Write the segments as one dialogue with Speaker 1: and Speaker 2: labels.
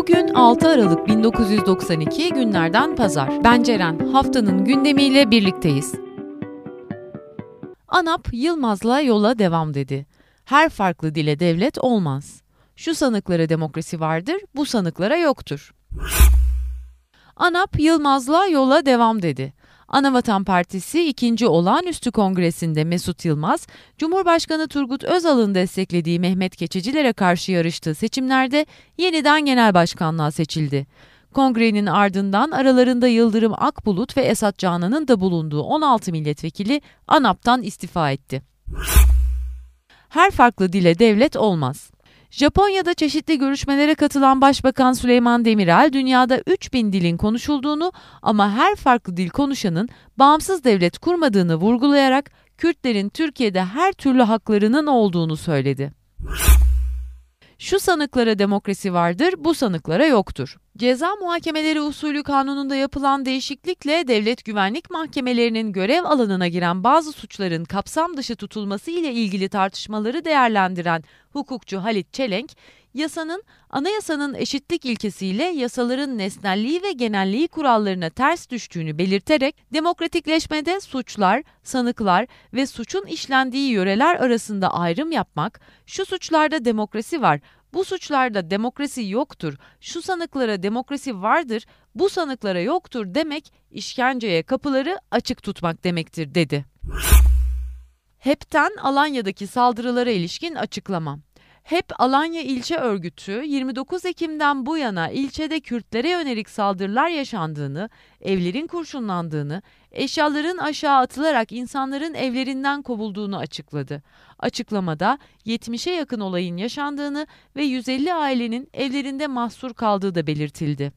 Speaker 1: Bugün 6 Aralık 1992 günlerden pazar. Ben Ceren. Haftanın gündemiyle birlikteyiz. ANAP Yılmaz'la yola devam dedi. Her farklı dile devlet olmaz. Şu sanıklara demokrasi vardır, bu sanıklara yoktur. ANAP Yılmaz'la yola devam dedi. Anavatan Partisi 2. Olağanüstü Kongresi'nde Mesut Yılmaz, Cumhurbaşkanı Turgut Özal'ın desteklediği Mehmet Keçicilere karşı yarıştığı seçimlerde yeniden genel başkanlığa seçildi. Kongrenin ardından aralarında Yıldırım Akbulut ve Esat Canan'ın da bulunduğu 16 milletvekili ANAP'tan istifa etti. Her farklı dile devlet olmaz. Japonya'da çeşitli görüşmelere katılan Başbakan Süleyman Demirel, dünyada 3000 dilin konuşulduğunu ama her farklı dil konuşanın bağımsız devlet kurmadığını vurgulayarak Kürtlerin Türkiye'de her türlü haklarının olduğunu söyledi. Şu sanıklara demokrasi vardır, bu sanıklara yoktur. Ceza muhakemeleri usulü kanununda yapılan değişiklikle devlet güvenlik mahkemelerinin görev alanına giren bazı suçların kapsam dışı tutulması ile ilgili tartışmaları değerlendiren hukukçu Halit Çelenk, yasanın anayasanın eşitlik ilkesiyle yasaların nesnelliği ve genelliği kurallarına ters düştüğünü belirterek demokratikleşmede suçlar, sanıklar ve suçun işlendiği yöreler arasında ayrım yapmak, şu suçlarda demokrasi var, bu suçlarda demokrasi yoktur, şu sanıklara demokrasi vardır, bu sanıklara yoktur demek işkenceye kapıları açık tutmak demektir dedi. HEP'ten Alanya'daki saldırılara ilişkin açıklama. HEP Alanya İlçe Örgütü 29 Ekim'den bu yana ilçede Kürtlere yönelik saldırılar yaşandığını, evlerin kurşunlandığını, eşyaların aşağı atılarak insanların evlerinden kovulduğunu açıkladı. Açıklamada 70'e yakın olayın yaşandığını ve 150 ailenin evlerinde mahsur kaldığı da belirtildi.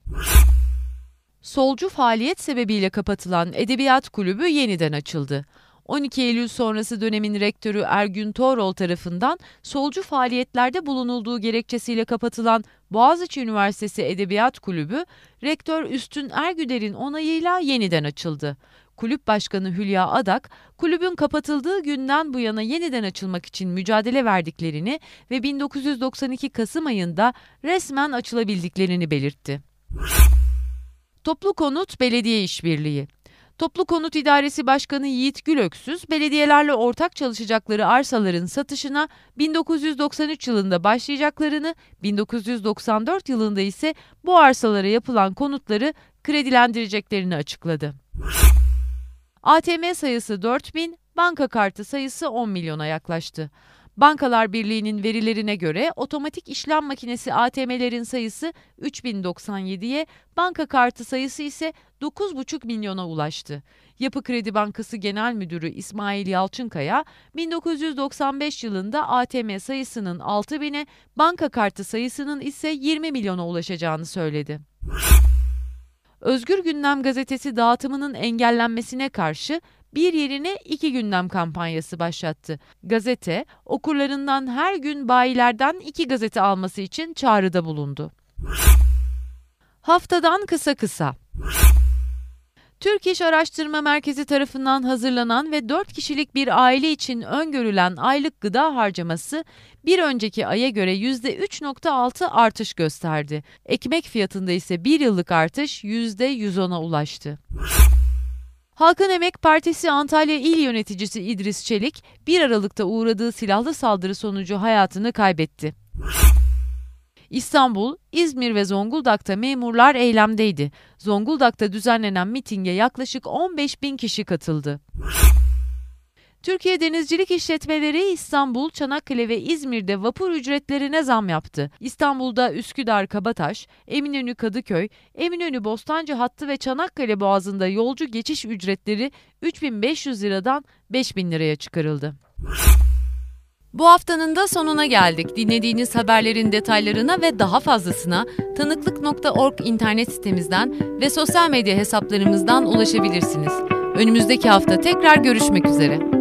Speaker 1: Solcu faaliyet sebebiyle kapatılan Edebiyat Kulübü yeniden açıldı. 12 Eylül sonrası dönemin rektörü Ergün Torol tarafından solcu faaliyetlerde bulunulduğu gerekçesiyle kapatılan Boğaziçi Üniversitesi Edebiyat Kulübü, rektör Üstün Ergüder'in onayıyla yeniden açıldı. Kulüp Başkanı Hülya Adak, kulübün kapatıldığı günden bu yana yeniden açılmak için mücadele verdiklerini ve 1992 Kasım ayında resmen açılabildiklerini belirtti. Toplu Konut Belediye İşbirliği Toplu Konut İdaresi Başkanı Yiğit Gülöksüz, belediyelerle ortak çalışacakları arsaların satışına 1993 yılında başlayacaklarını, 1994 yılında ise bu arsalara yapılan konutları kredilendireceklerini açıkladı. ATM sayısı 4000, banka kartı sayısı 10 milyona yaklaştı. Bankalar Birliği'nin verilerine göre otomatik işlem makinesi ATM'lerin sayısı 3097'ye, banka kartı sayısı ise 9,5 milyona ulaştı. Yapı Kredi Bankası Genel Müdürü İsmail Yalçınkaya, 1995 yılında ATM sayısının 6000'e, banka kartı sayısının ise 20 milyona ulaşacağını söyledi. Özgür Gündem gazetesi dağıtımının engellenmesine karşı bir yerine iki gündem kampanyası başlattı. Gazete, okurlarından her gün bayilerden iki gazete alması için çağrıda bulundu. Haftadan kısa kısa. Türk İş Araştırma Merkezi tarafından hazırlanan ve 4 kişilik bir aile için öngörülen aylık gıda harcaması bir önceki aya göre %3.6 artış gösterdi. Ekmek fiyatında ise bir yıllık artış %110'a ulaştı. Halkın Emek Partisi Antalya İl Yöneticisi İdris Çelik, 1 Aralık'ta uğradığı silahlı saldırı sonucu hayatını kaybetti. İstanbul, İzmir ve Zonguldak'ta memurlar eylemdeydi. Zonguldak'ta düzenlenen mitinge yaklaşık 15 bin kişi katıldı. Türkiye Denizcilik İşletmeleri İstanbul, Çanakkale ve İzmir'de vapur ücretlerine zam yaptı. İstanbul'da Üsküdar Kabataş, Eminönü Kadıköy, Eminönü Bostancı hattı ve Çanakkale Boğazı'nda yolcu geçiş ücretleri 3500 liradan 5000 liraya çıkarıldı. Bu haftanın da sonuna geldik. Dinlediğiniz haberlerin detaylarına ve daha fazlasına tanıklık.org internet sitemizden ve sosyal medya hesaplarımızdan ulaşabilirsiniz. Önümüzdeki hafta tekrar görüşmek üzere.